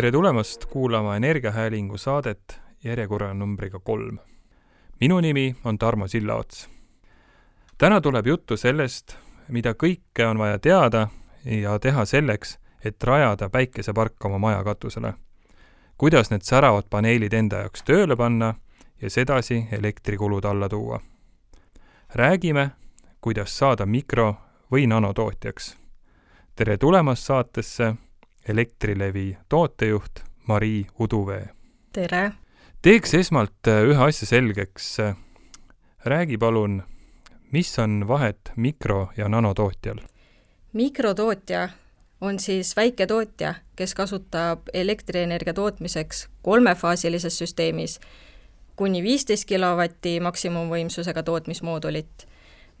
tere tulemast kuulama Energiahäälingu saadet järjekorranumbriga kolm. minu nimi on Tarmo Sillaots. täna tuleb juttu sellest, mida kõike on vaja teada ja teha selleks, et rajada päikesepark oma maja katusele. kuidas need säravad paneelid enda jaoks tööle panna ja sedasi elektrikulud alla tuua. räägime, kuidas saada mikro- või nanotootjaks. tere tulemast saatesse Elektrilevi tootejuht Marii Uduvee. tere! teeks esmalt äh, ühe asja selgeks. räägi palun, mis on vahet mikro- ja nanotootjal? mikrotootja on siis väiketootja, kes kasutab elektrienergia tootmiseks kolmefaasilises süsteemis kuni viisteist kilovatti maksimumvõimsusega tootmismoodulit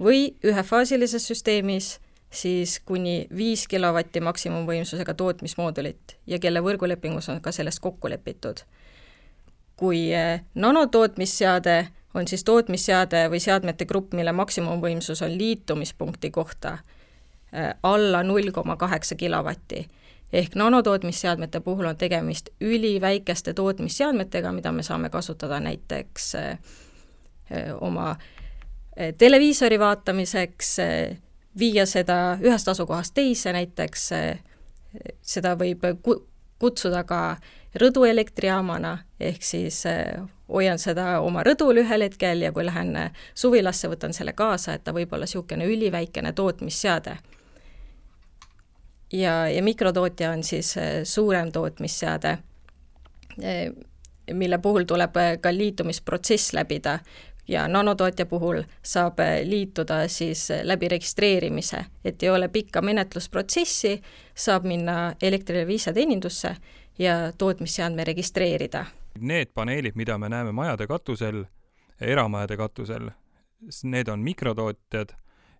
või ühefaasilises süsteemis siis kuni viis kilovatti maksimumvõimsusega tootmismoodulit ja kelle võrgulepingus on ka sellest kokku lepitud. kui eh, nanotootmisseade on siis tootmisseade või seadmete grupp, mille maksimumvõimsus on liitumispunkti kohta eh, alla null koma kaheksa kilovatti, ehk nanotootmisseadmete puhul on tegemist üliväikeste tootmisseadmetega, mida me saame kasutada näiteks eh, oma televiisori vaatamiseks, viia seda ühest asukohast teise, näiteks seda võib kutsuda ka rõduelektrijaamana, ehk siis eh, hoian seda oma rõdul ühel hetkel ja kui lähen suvilasse, võtan selle kaasa, et ta võib olla niisugune üliväikene tootmisseade. ja, ja mikrotootja on siis eh, suurem tootmisseade, eh, mille puhul tuleb ka liitumisprotsess läbida ja nanotootja puhul saab liituda siis läbi registreerimise, et ei ole pikka menetlusprotsessi, saab minna Elektrilevi ise teenindusse ja tootmisseadme registreerida. Need paneelid, mida me näeme majade katusel, eramajade katusel, need on mikrotootjad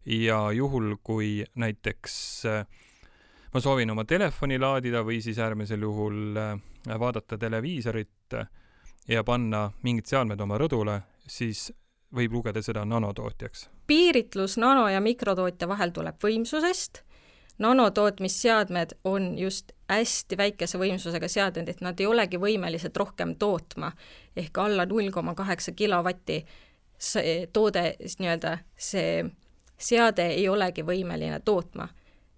ja juhul, kui näiteks äh, ma soovin oma telefoni laadida või siis äärmisel juhul vaadata televiisorit ja panna mingid seadmed oma rõdule, siis võib lugeda seda nanotootjaks? piiritlus nano- ja mikrotootja vahel tuleb võimsusest, nanotootmisseadmed on just hästi väikese võimsusega seadmed, et nad ei olegi võimelised rohkem tootma, ehk alla null koma kaheksa kilovatti see toode, nii-öelda see seade ei olegi võimeline tootma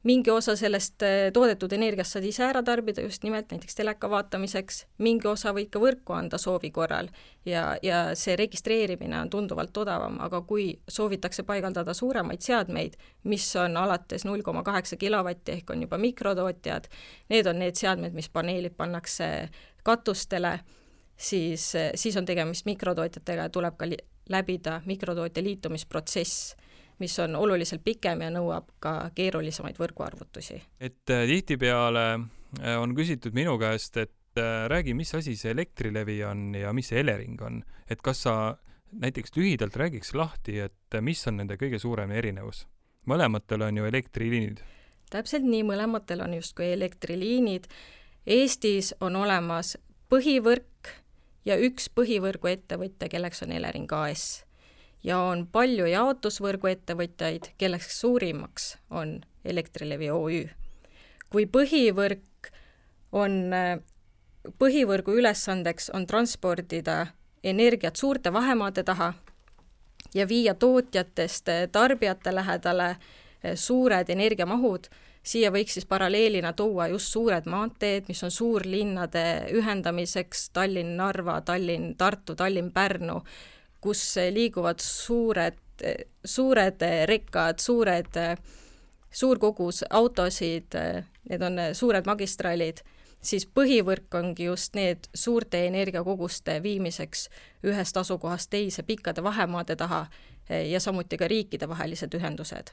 mingi osa sellest äh, toodetud energiast saad ise ära tarbida just nimelt näiteks teleka vaatamiseks, mingi osa võid ka võrku anda soovi korral ja, ja see registreerimine on tunduvalt odavam, aga kui soovitakse paigaldada suuremaid seadmeid, mis on alates null koma kaheksa kilovatti ehk on juba mikrotootjad, need on need seadmed, mis paneelid pannakse katustele, siis, siis on tegemist mikrotootjatega ja tuleb ka läbida mikrotootja liitumisprotsess mis on oluliselt pikem ja nõuab ka keerulisemaid võrguarvutusi. et äh, tihtipeale äh, on küsitud minu käest, et äh, räägi, mis asi see Elektrilevi on ja mis see Elering on, et kas sa näiteks lühidalt räägiks lahti, et mis on nende kõige suurem erinevus? mõlematel on ju elektriliinid. täpselt nii, mõlematel on justkui elektriliinid. Eestis on olemas põhivõrk ja üks põhivõrguettevõtja, kelleks on Elering AS ja on palju jaotusvõrguettevõtjaid, kelleks suurimaks on Elektrilevi OÜ. kui põhivõrk on, põhivõrgu ülesandeks on transportida energiat suurte vahemaade taha ja viia tootjatest tarbijate lähedale suured energiamahud, siia võiks siis paralleelina tuua just suured maanteed, mis on suurlinnade ühendamiseks, Tallinn-Narva, Tallinn-Tartu, Tallinn-Pärnu, kus liiguvad suured, suured rekkad, suured, suur kogus autosid, need on suured magistraalid, siis põhivõrk ongi just need suurte energiakoguste viimiseks ühest asukohast teise pikkade vahemaade taha ja samuti ka riikidevahelised ühendused.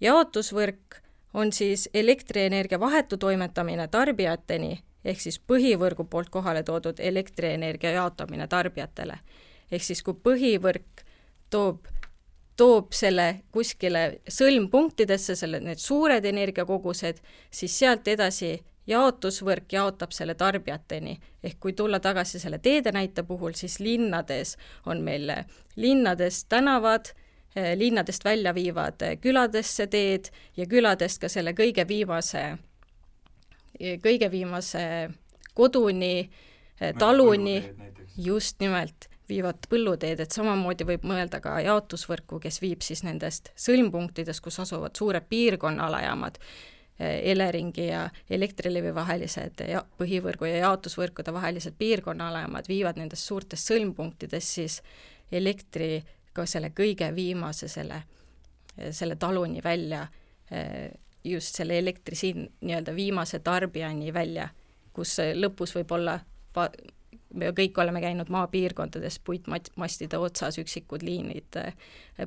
jaotusvõrk on siis elektrienergia vahetu toimetamine tarbijateni, ehk siis põhivõrgu poolt kohale toodud elektrienergia jaotamine tarbijatele ehk siis kui põhivõrk toob, toob selle kuskile sõlmpunktidesse, selle, need suured energiakogused, siis sealt edasi jaotusvõrk jaotab selle tarbijateni. ehk kui tulla tagasi selle teede näite puhul, siis linnades on meil linnades tänavad, linnadest välja viivad küladesse teed ja küladest ka selle kõige viimase, kõige viimase koduni, taluni, just nimelt, viivad põlluteed, et samamoodi võib mõelda ka jaotusvõrku, kes viib siis nendest sõlmpunktidest, kus asuvad suured piirkonnaalajaamad, Eleringi ja Elektrilevi vahelised ja põhivõrgu ja jaotusvõrkude vahelised piirkonnaalajaamad viivad nendest suurtest sõlmpunktidest siis elektri ka selle kõige viimase selle, selle taluni välja, just selle elektri siin nii-öelda viimase tarbijani välja, kus lõpus võib olla me kõik oleme käinud maapiirkondades puitmastide otsas üksikud liinid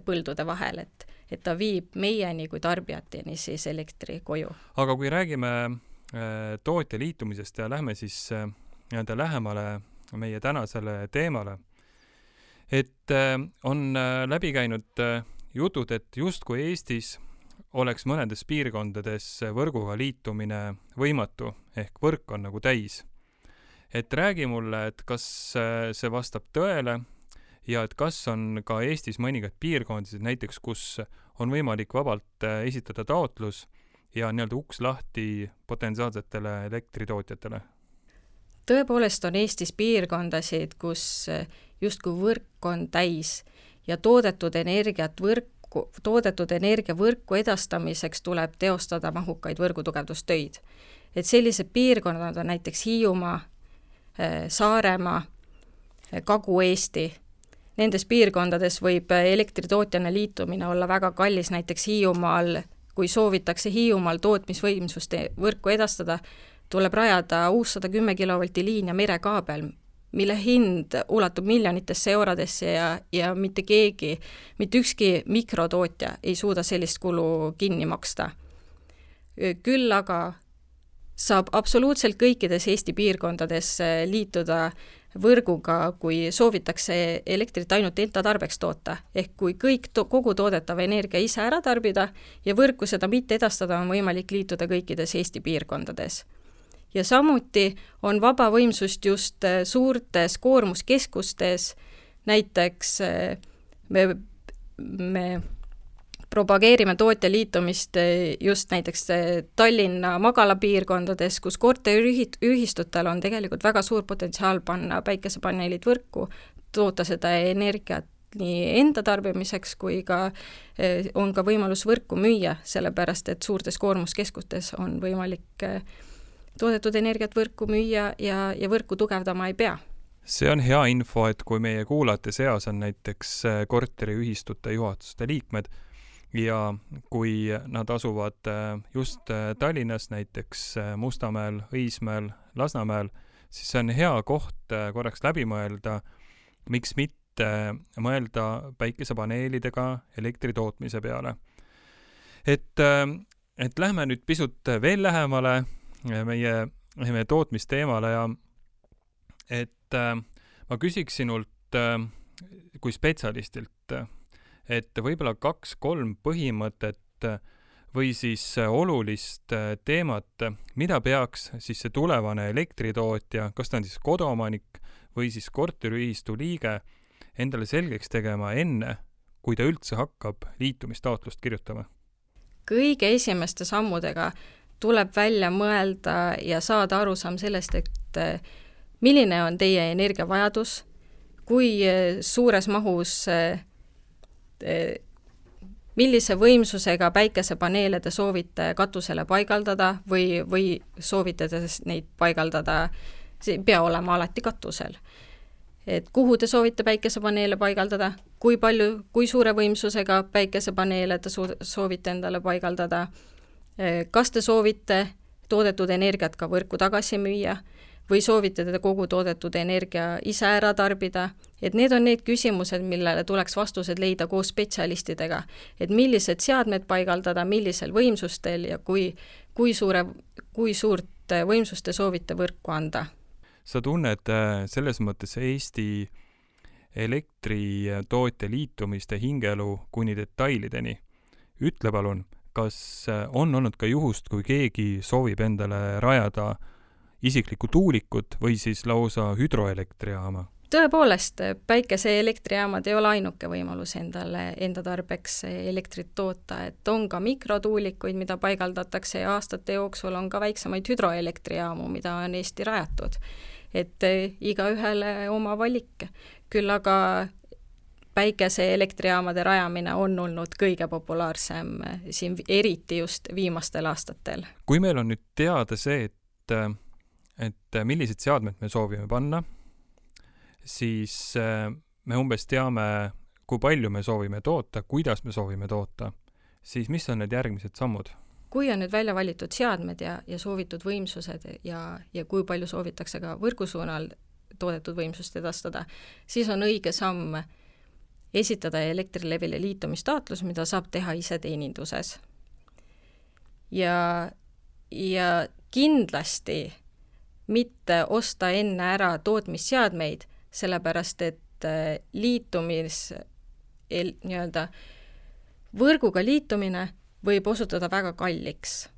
põldude vahel, et et ta viib meieni kui tarbijateni siis elektri koju. aga kui räägime äh, tootja liitumisest ja lähme siis äh, nii-öelda lähemale meie tänasele teemale, et on läbi käinud jutud, et justkui Eestis oleks mõnedes piirkondades võrguga liitumine võimatu, ehk võrk on nagu täis. Et räägi mulle, et kas see vastab tõele ja et kas on ka Eestis mõningaid piirkondasid näiteks, kus on võimalik vabalt äh, esitada taotlus ja nii-öelda uks lahti potentsiaalsetele elektritootjatele? tõepoolest on Eestis piirkondasid, kus äh, justkui võrk on täis ja toodetud energiat võrku, toodetud energia võrku edastamiseks tuleb teostada mahukaid võrgutugevdustöid. et sellised piirkonnad on näiteks Hiiumaa, äh, Saaremaa, Kagu-Eesti nendes piirkondades võib elektritootjana liitumine olla väga kallis, näiteks Hiiumaal, kui soovitakse Hiiumaal tootmisvõimsuste võrku edastada, tuleb rajada uus sada kümme kilovolti liin ja merekaabel, mille hind ulatub miljonitesse eurodesse ja, ja mitte keegi, mitte ükski mikrotootja ei suuda sellist kulu kinni maksta. küll aga saab absoluutselt kõikides Eesti piirkondades liituda võrguga, kui soovitakse elektrit ainult enda tarbeks toota. ehk kui kõik to-, kogu toodetav energia ise ära tarbida ja võrku seda mitte edastada, on võimalik liituda kõikides Eesti piirkondades. ja samuti on vaba võimsust just äh, suurtes koormuskeskustes, näiteks äh, me, me propageerime tootja liitumist eh, just näiteks eh, Tallinna magalapiirkondades, kus korteriühistutel on tegelikult väga suur potentsiaal panna päikesepaneelid võrku, toota seda energiat nii enda tarbimiseks kui ka eh, on ka võimalus võrku müüa, sellepärast et suurtes koormuskeskustes on võimalik toodetud energiat võrku müüa ja, ja võrku tugevdama ei pea. See on hea info, et kui meie kuulajate seas on näiteks korteriühistute juhatuste liikmed, ja kui nad asuvad äh, just äh, Tallinnas, näiteks äh, Mustamäel, Õismäel, Lasnamäel, siis see on hea koht korraks läbi mõelda, miks mitte mõelda päikesepaneelidega elektri tootmise peale. et, et lähme nüüd pisut veel lähemale meie, meie tootmisteemale ja et ma küsiks sinult kui spetsialistilt et võib-olla kaks-kolm põhimõtet või siis olulist teemat, mida peaks siis see tulevane elektritootja, kas ta on siis koduomanik või siis korteriühistu liige, endale selgeks tegema enne, kui ta üldse hakkab liitumistaotlust kirjutama? kõige esimeste sammudega tuleb välja mõelda ja saada arusaam sellest, et milline on teie energiavajadus, kui suures mahus Eh, millise võimsusega päikesepaneele te soovite katusele paigaldada või, või soovite te neid paigaldada, see ei pea olema alati katusel. et kuhu te soovite päikesepaneele paigaldada, kui palju, kui suure võimsusega päikesepaneele te su-, soovite endale paigaldada, eh, kas te soovite toodetud energiat ka võrku tagasi müüa või soovite te kogu toodetud energia ise ära tarbida, et need on need küsimused, millele tuleks vastused leida koos spetsialistidega. et millised seadmed paigaldada, millisel võimsustel ja kui, kui suure, kui suurt võimsust te soovite võrku anda. sa tunned äh, selles mõttes Eesti elektritootja liitumiste hingelu kuni detailideni. ütle palun, kas äh, on olnud ka juhust, kui keegi soovib endale rajada isiklikku tuulikut või siis lausa hüdroelektrijaama? Tõepoolest, päikeseelektrijaamad ei ole ainuke võimalus endale, enda tarbeks elektrit toota, et on ka mikrotuulikuid, mida paigaldatakse ja aastate jooksul on ka väiksemaid hüdroelektrijaamu, mida on Eesti rajatud. et igaühele oma valik. küll aga päikeseelektrijaamade rajamine on olnud kõige populaarsem siin, eriti just viimastel aastatel. kui meil on nüüd teada see, et, et millised seadmed me soovime panna, siis äh, me umbes teame, kui palju me soovime toota, kuidas me soovime toota, siis mis on need järgmised sammud? kui on nüüd välja valitud seadmed ja, ja soovitud võimsused ja, ja kui palju soovitakse ka võrgusuunal toodetud võimsust edastada, siis on õige samm esitada Elektrilevile liitumistaotlus, mida saab teha iseteeninduses. ja, ja kindlasti mitte osta enne ära tootmisseadmeid, sellepärast et äh, liitumis, nii-öelda võrguga liitumine võib osutuda väga kalliks.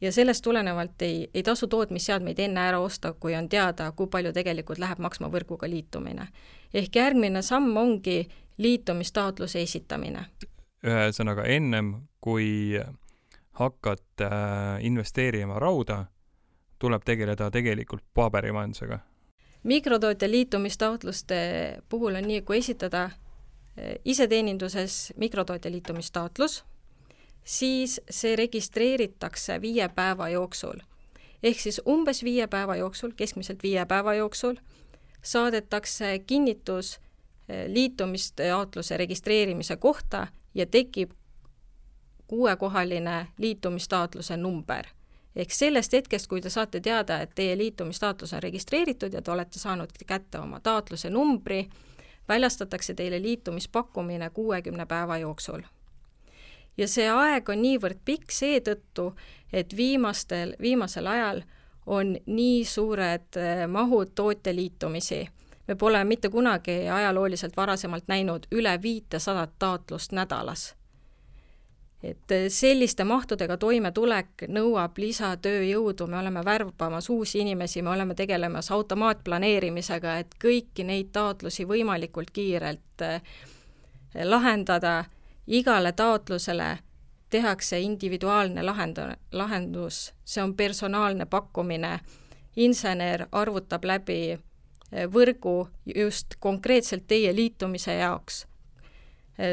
ja sellest tulenevalt ei, ei tasu tootmisseadmeid enne ära osta, kui on teada, kui palju tegelikult läheb maksma võrguga liitumine. ehk järgmine samm ongi liitumistaotluse esitamine. ühesõnaga, ennem kui hakkad äh, investeerima rauda, tuleb tegeleda tegelikult paberimajandusega mikrotootja liitumistaotluste puhul on nii, kui esitada eh, iseteeninduses mikrotootja liitumistaotlus, siis see registreeritakse viie päeva jooksul. ehk siis umbes viie päeva jooksul, keskmiselt viie päeva jooksul, saadetakse kinnitus eh, liitumistaotluse registreerimise kohta ja tekib kuuekohaline liitumistaotluse number ehk sellest hetkest, kui te saate teada, et teie liitumistaotlus on registreeritud ja te olete saanud kätte oma taotluse numbri, väljastatakse teile liitumispakkumine kuuekümne päeva jooksul. ja see aeg on niivõrd pikk seetõttu, et viimastel, viimasel ajal on nii suured eh, mahud tootjaliitumisi. me pole mitte kunagi ajalooliselt varasemalt näinud üle viitesadat taotlust nädalas et eh, selliste mahtudega toimetulek nõuab lisatööjõudu, me oleme värbamas uusi inimesi, me oleme tegelemas automaatplaneerimisega, et kõiki neid taotlusi võimalikult kiirelt eh, lahendada, igale taotlusele tehakse individuaalne lahend-, lahendus, see on personaalne pakkumine, insener arvutab läbi eh, võrgu just konkreetselt teie liitumise jaoks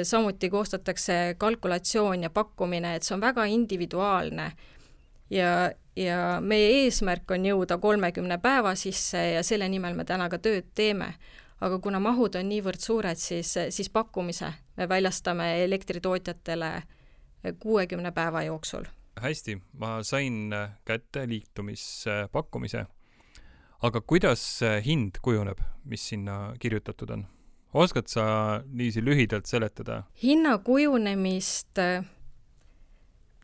samuti koostatakse kalkulatsioon ja pakkumine, et see on väga individuaalne. ja, ja meie eesmärk on jõuda kolmekümne päeva sisse ja selle nimel me täna ka tööd teeme. aga kuna mahud on niivõrd suured, siis, siis pakkumise me väljastame elektritootjatele kuuekümne päeva jooksul. hästi, ma sain kätte liitumispakkumise. aga kuidas hind kujuneb, mis sinna kirjutatud on? Oskad sa niiviisi lühidalt seletada? hinna kujunemist äh,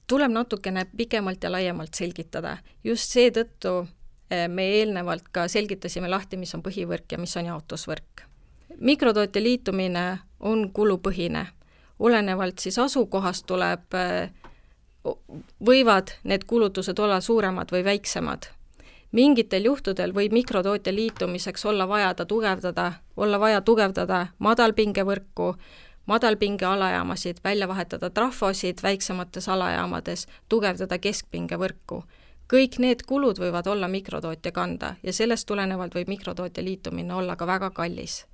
tuleb natukene pikemalt ja laiemalt selgitada. just seetõttu äh, me eelnevalt ka selgitasime lahti, mis on põhivõrk ja mis on jaotusvõrk. mikrotootja liitumine on kulupõhine, olenevalt siis asukohast tuleb, äh, võivad need kulutused olla suuremad või väiksemad mingitel juhtudel võib mikrotootja liitumiseks olla vaja ta tugevdada, olla vaja tugevdada madalpingevõrku, madalpinge alajaamasid, välja vahetada trafosid väiksemates alajaamades, tugevdada keskpingevõrku. kõik need kulud võivad olla mikrotootja kanda ja sellest tulenevalt võib mikrotootja liitumine olla ka väga kallis.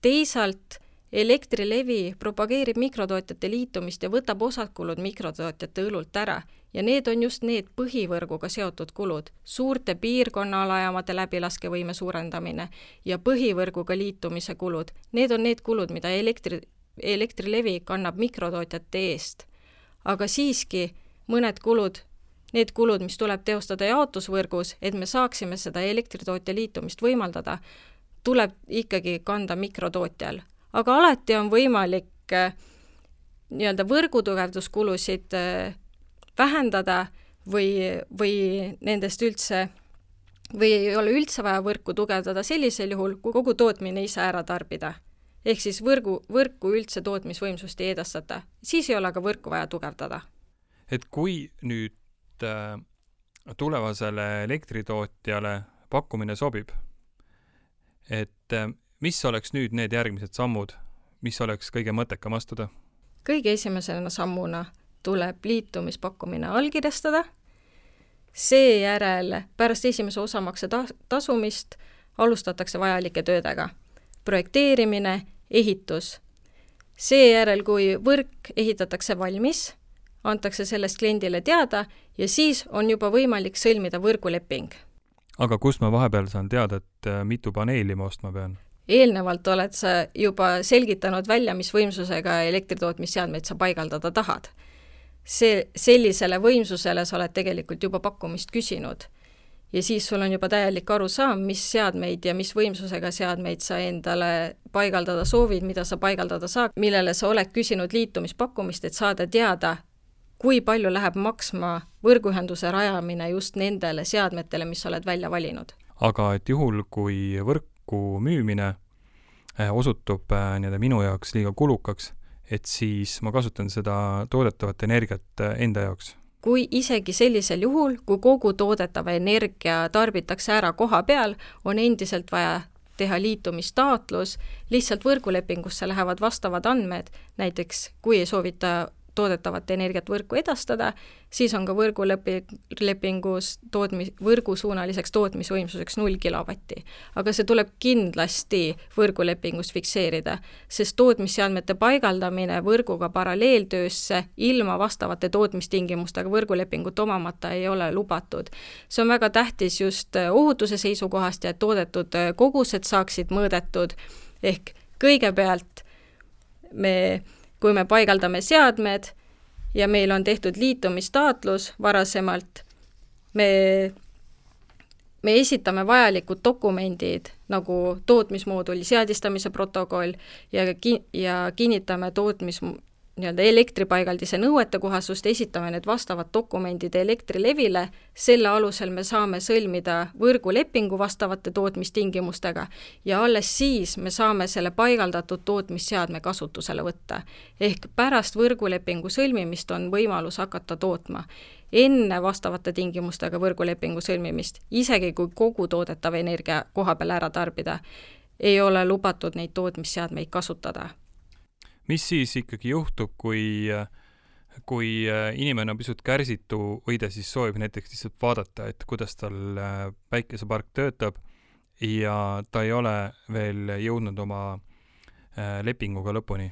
teisalt Elektrilevi propageerib mikrotootjate liitumist ja võtab osad kulud mikrotootjate õlult ära ja need on just need põhivõrguga seotud kulud, suurte piirkonna alajaamade läbilaskevõime suurendamine ja põhivõrguga liitumise kulud. Need on need kulud, mida elektri, Elektrilevi kannab mikrotootjate eest. aga siiski mõned kulud, need kulud, mis tuleb teostada jaotusvõrgus, et me saaksime seda elektritootja liitumist võimaldada, tuleb ikkagi kanda mikrotootjal aga alati on võimalik äh, nii-öelda võrgutugevduskulusid äh, vähendada või, või nendest üldse või ei ole üldse vaja võrku tugevdada sellisel juhul, kui kogu tootmine ise ära tarbida. ehk siis võrgu, võrku üldse tootmisvõimsust ei edastata, siis ei ole ka võrku vaja tugevdada. et kui nüüd äh, tulevasele elektritootjale pakkumine sobib, et äh, mis oleks nüüd need järgmised sammud, mis oleks kõige mõttekam astuda? kõige esimesena sammuna tuleb liitumispakkumine allkirjastada, seejärel pärast esimese osamakse ta-, tasumist alustatakse vajalike töödega. projekteerimine, ehitus. seejärel, kui võrk ehitatakse valmis, antakse sellest kliendile teada ja siis on juba võimalik sõlmida võrguleping. aga kust ma vahepeal saan teada, et äh, mitu paneeli ma ostma pean? eelnevalt oled sa juba selgitanud välja, mis võimsusega elektritootmisseadmeid sa paigaldada tahad. See, sellisele võimsusele sa oled tegelikult juba pakkumist küsinud. ja siis sul on juba täielik arusaam, mis seadmeid ja mis võimsusega seadmeid sa endale paigaldada soovid, mida sa paigaldada saad, millele sa oled küsinud liitumispakkumist, et saada teada, kui palju läheb maksma võrguühenduse rajamine just nendele seadmetele, mis sa oled välja valinud. aga et juhul, kui võrk võrku müümine äh, osutub äh, nii-öelda minu jaoks liiga kulukaks, et siis ma kasutan seda toodetavat energiat äh, enda jaoks. kui isegi sellisel juhul, kui kogu toodetav energia tarbitakse ära koha peal, on endiselt vaja teha liitumistaotlus, lihtsalt võrgulepingusse lähevad vastavad andmed, näiteks kui ei soovita toodetavat energiat võrku edastada, siis on ka võrguleping, lepingus tootmis, võrgusuunaliseks tootmisvõimsuseks null kilovatti. aga see tuleb kindlasti võrgulepingus fikseerida, sest tootmisseadmete paigaldamine võrguga paralleeltöösse ilma vastavate tootmistingimustega võrgulepingut omamata ei ole lubatud. see on väga tähtis just ohutuse seisukohast ja et toodetud kogused saaksid mõõdetud, ehk kõigepealt me kui me paigaldame seadmed ja meil on tehtud liitumistaotlus varasemalt, me, me esitame vajalikud dokumendid nagu tootmismooduli seadistamise protokoll ja ki-, ja kinnitame tootmis, nii-öelda elektripaigaldise nõuetekohasust, esitame need vastavad dokumendid Elektrilevile, selle alusel me saame sõlmida võrgulepingu vastavate tootmistingimustega ja alles siis me saame selle paigaldatud tootmisseadme kasutusele võtta. ehk pärast võrgulepingu sõlmimist on võimalus hakata tootma. enne vastavate tingimustega võrgulepingu sõlmimist, isegi kui kogu toodetav energia koha peal ära tarbida, ei ole lubatud neid tootmisseadmeid kasutada mis siis ikkagi juhtub, kui kui inimene on pisut kärsitu või ta siis soovib näiteks lihtsalt vaadata, et kuidas tal äh, päikesepark töötab ja ta ei ole veel jõudnud oma äh, lepinguga lõpuni?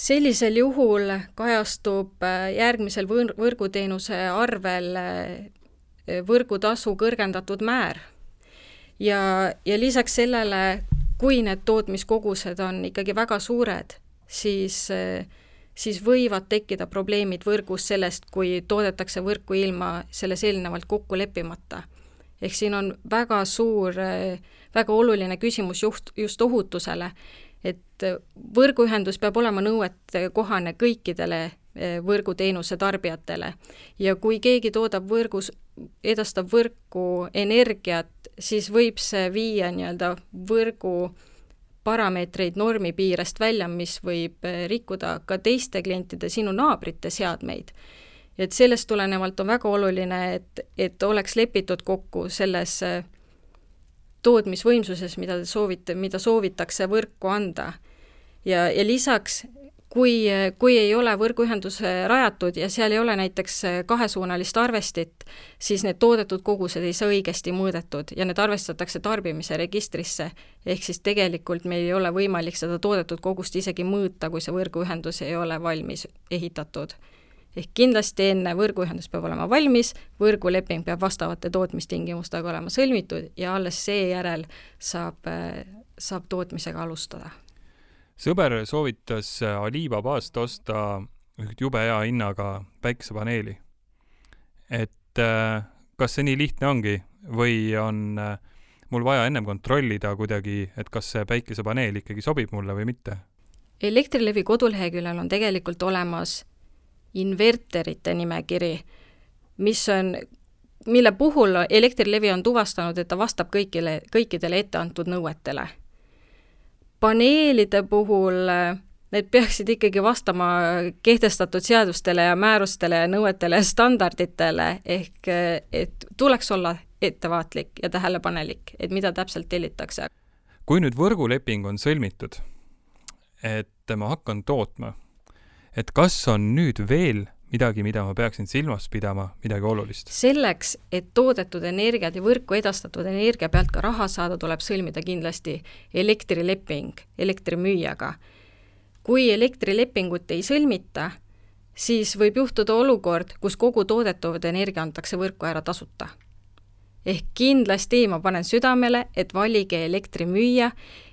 sellisel juhul kajastub äh, järgmisel võr-, võrguteenuse arvel võrgutasu kõrgendatud määr. ja, ja lisaks sellele, kui need tootmiskogused on ikkagi väga suured, siis, siis võivad tekkida probleemid võrgus sellest, kui toodetakse võrku ilma selles eelnevalt kokku leppimata. ehk siin on väga suur, väga oluline küsimus juht, just ohutusele, et võrguühendus peab olema nõuetekohane kõikidele eh, võrguteenuse tarbijatele ja kui keegi toodab võrgus, edastab võrku energiat, siis võib see viia nii-öelda võrgu äh, parameetreid normi piirest välja, mis võib eh, rikkuda ka teiste klientide, sinu naabrite seadmeid. et sellest tulenevalt on väga oluline, et, et oleks lepitud kokku selles eh, tootmisvõimsuses, mida te soovite, mida soovitakse võrku anda. ja, ja lisaks kui, kui ei ole võrguühendus rajatud ja seal ei ole näiteks kahesuunalist arvestit, siis need toodetud kogused ei saa õigesti mõõdetud ja need arvestatakse tarbimise registrisse. ehk siis tegelikult meil ei ole võimalik seda toodetud kogust isegi mõõta, kui see võrguühendus ei ole valmis ehitatud. ehk kindlasti enne võrguühendus peab olema valmis, võrguleping peab vastavate tootmistingimustega olema sõlmitud ja alles seejärel saab, saab tootmisega alustada sõber soovitas äh, Alibabast osta jube hea hinnaga päikesepaneeli. et äh, kas see nii lihtne ongi või on äh, mul vaja ennem kontrollida kuidagi, et kas see päikesepaneel ikkagi sobib mulle või mitte? Elektrilevi koduleheküljel on tegelikult olemas inverterite nimekiri, mis on, mille puhul Elektrilevi on tuvastanud, et ta vastab kõigile, kõikidele etteantud nõuetele paneelide puhul äh, need peaksid ikkagi vastama kehtestatud seadustele ja määrustele ja nõuetele ja standarditele, ehk et tuleks olla ettevaatlik ja tähelepanelik, et mida täpselt tellitakse. kui nüüd võrguleping on sõlmitud, et ma hakkan tootma, et kas on nüüd veel midagi, mida ma peaksin silmas pidama, midagi olulist? selleks, et toodetud energiat ja võrku edastatud energia pealt ka raha saada, tuleb sõlmida kindlasti elektrileping elektrimüüjaga. kui elektrilepingut ei sõlmita, siis võib juhtuda olukord, kus kogu toodetud energia antakse võrku ära tasuta. ehk kindlasti ma panen südamele, et valige elektrimüüja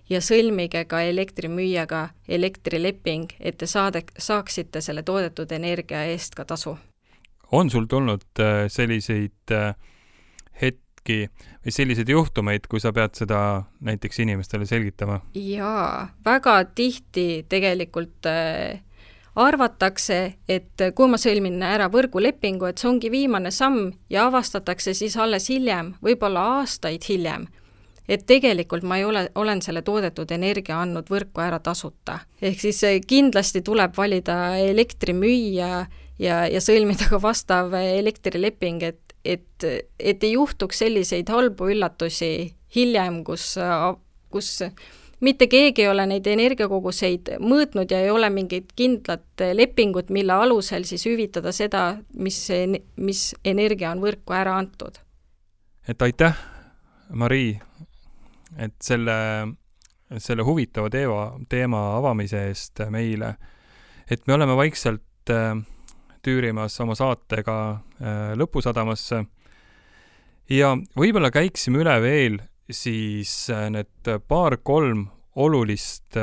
ja sõlmige ka elektrimüüjaga elektrileping, et te saade, saaksite selle toodetud energia eest ka tasu. on sul tulnud äh, selliseid äh, hetki või selliseid juhtumeid, kui sa pead seda näiteks inimestele selgitama? jaa, väga tihti tegelikult äh, arvatakse, et kui ma sõlmin ära võrgulepingu, et see ongi viimane samm ja avastatakse siis alles hiljem, võib-olla aastaid hiljem, et tegelikult ma ei ole, olen selle toodetud energia andnud võrku ära tasuta. ehk siis eh, kindlasti tuleb valida elektrimüüja ja, ja sõlmida ka vastav elektrileping, et, et, et ei juhtuks selliseid halbu üllatusi hiljem, kus, kus mitte keegi ei ole neid energiakoguseid mõõtnud ja ei ole mingit kindlat lepingut, mille alusel siis hüvitada seda, mis, mis energia on võrku ära antud. et aitäh, Marii, et selle, selle huvitava teema, teema avamise eest meile. et me oleme vaikselt äh, tüürimas oma saatega äh, lõpusadamasse ja võib-olla käiksime üle veel siis äh, need paar-kolm olulist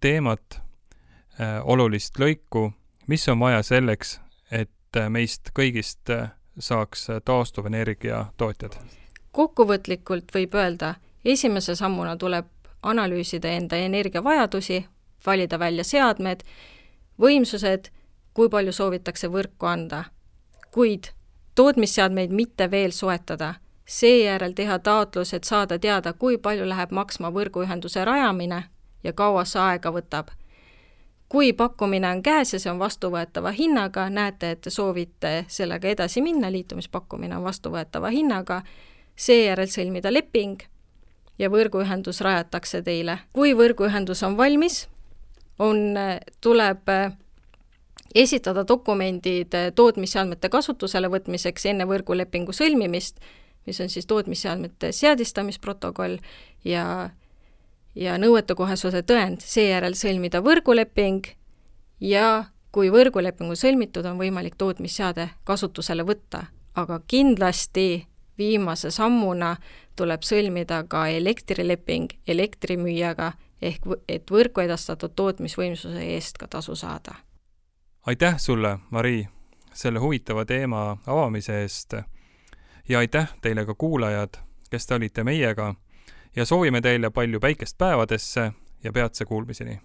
teemat, olulist lõiku, mis on vaja selleks, et meist kõigist saaks taastuvenergia tootjad? kokkuvõtlikult võib öelda, esimese sammuna tuleb analüüsida enda energiavajadusi, valida välja seadmed, võimsused, kui palju soovitakse võrku anda, kuid tootmisseadmeid mitte veel soetada seejärel teha taotlus, et saada teada, kui palju läheb maksma võrguühenduse rajamine ja kaua see aega võtab. kui pakkumine on käes ja see on vastuvõetava hinnaga, näete, et te soovite sellega edasi minna, liitumispakkumine on vastuvõetava hinnaga, seejärel sõlmida leping ja võrguühendus rajatakse teile. kui võrguühendus on valmis, on, tuleb esitada dokumendid tootmisseadmete kasutusele võtmiseks enne võrgulepingu sõlmimist mis on siis tootmisseadmete seadistamisprotokoll ja ja nõuetekohasuse tõend, seejärel sõlmida võrguleping ja kui võrguleping on sõlmitud, on võimalik tootmisseade kasutusele võtta, aga kindlasti viimase sammuna tuleb sõlmida ka elektrileping elektrimüüjaga, ehk et võrku edastatud tootmisvõimsuse eest ka tasu saada. aitäh sulle, Mari, selle huvitava teema avamise eest. Ja aitäh teile ka kuulajad, kes te olite meiega. Ja soovime teile palju päikest päevadesse ja peatse kuulmiseni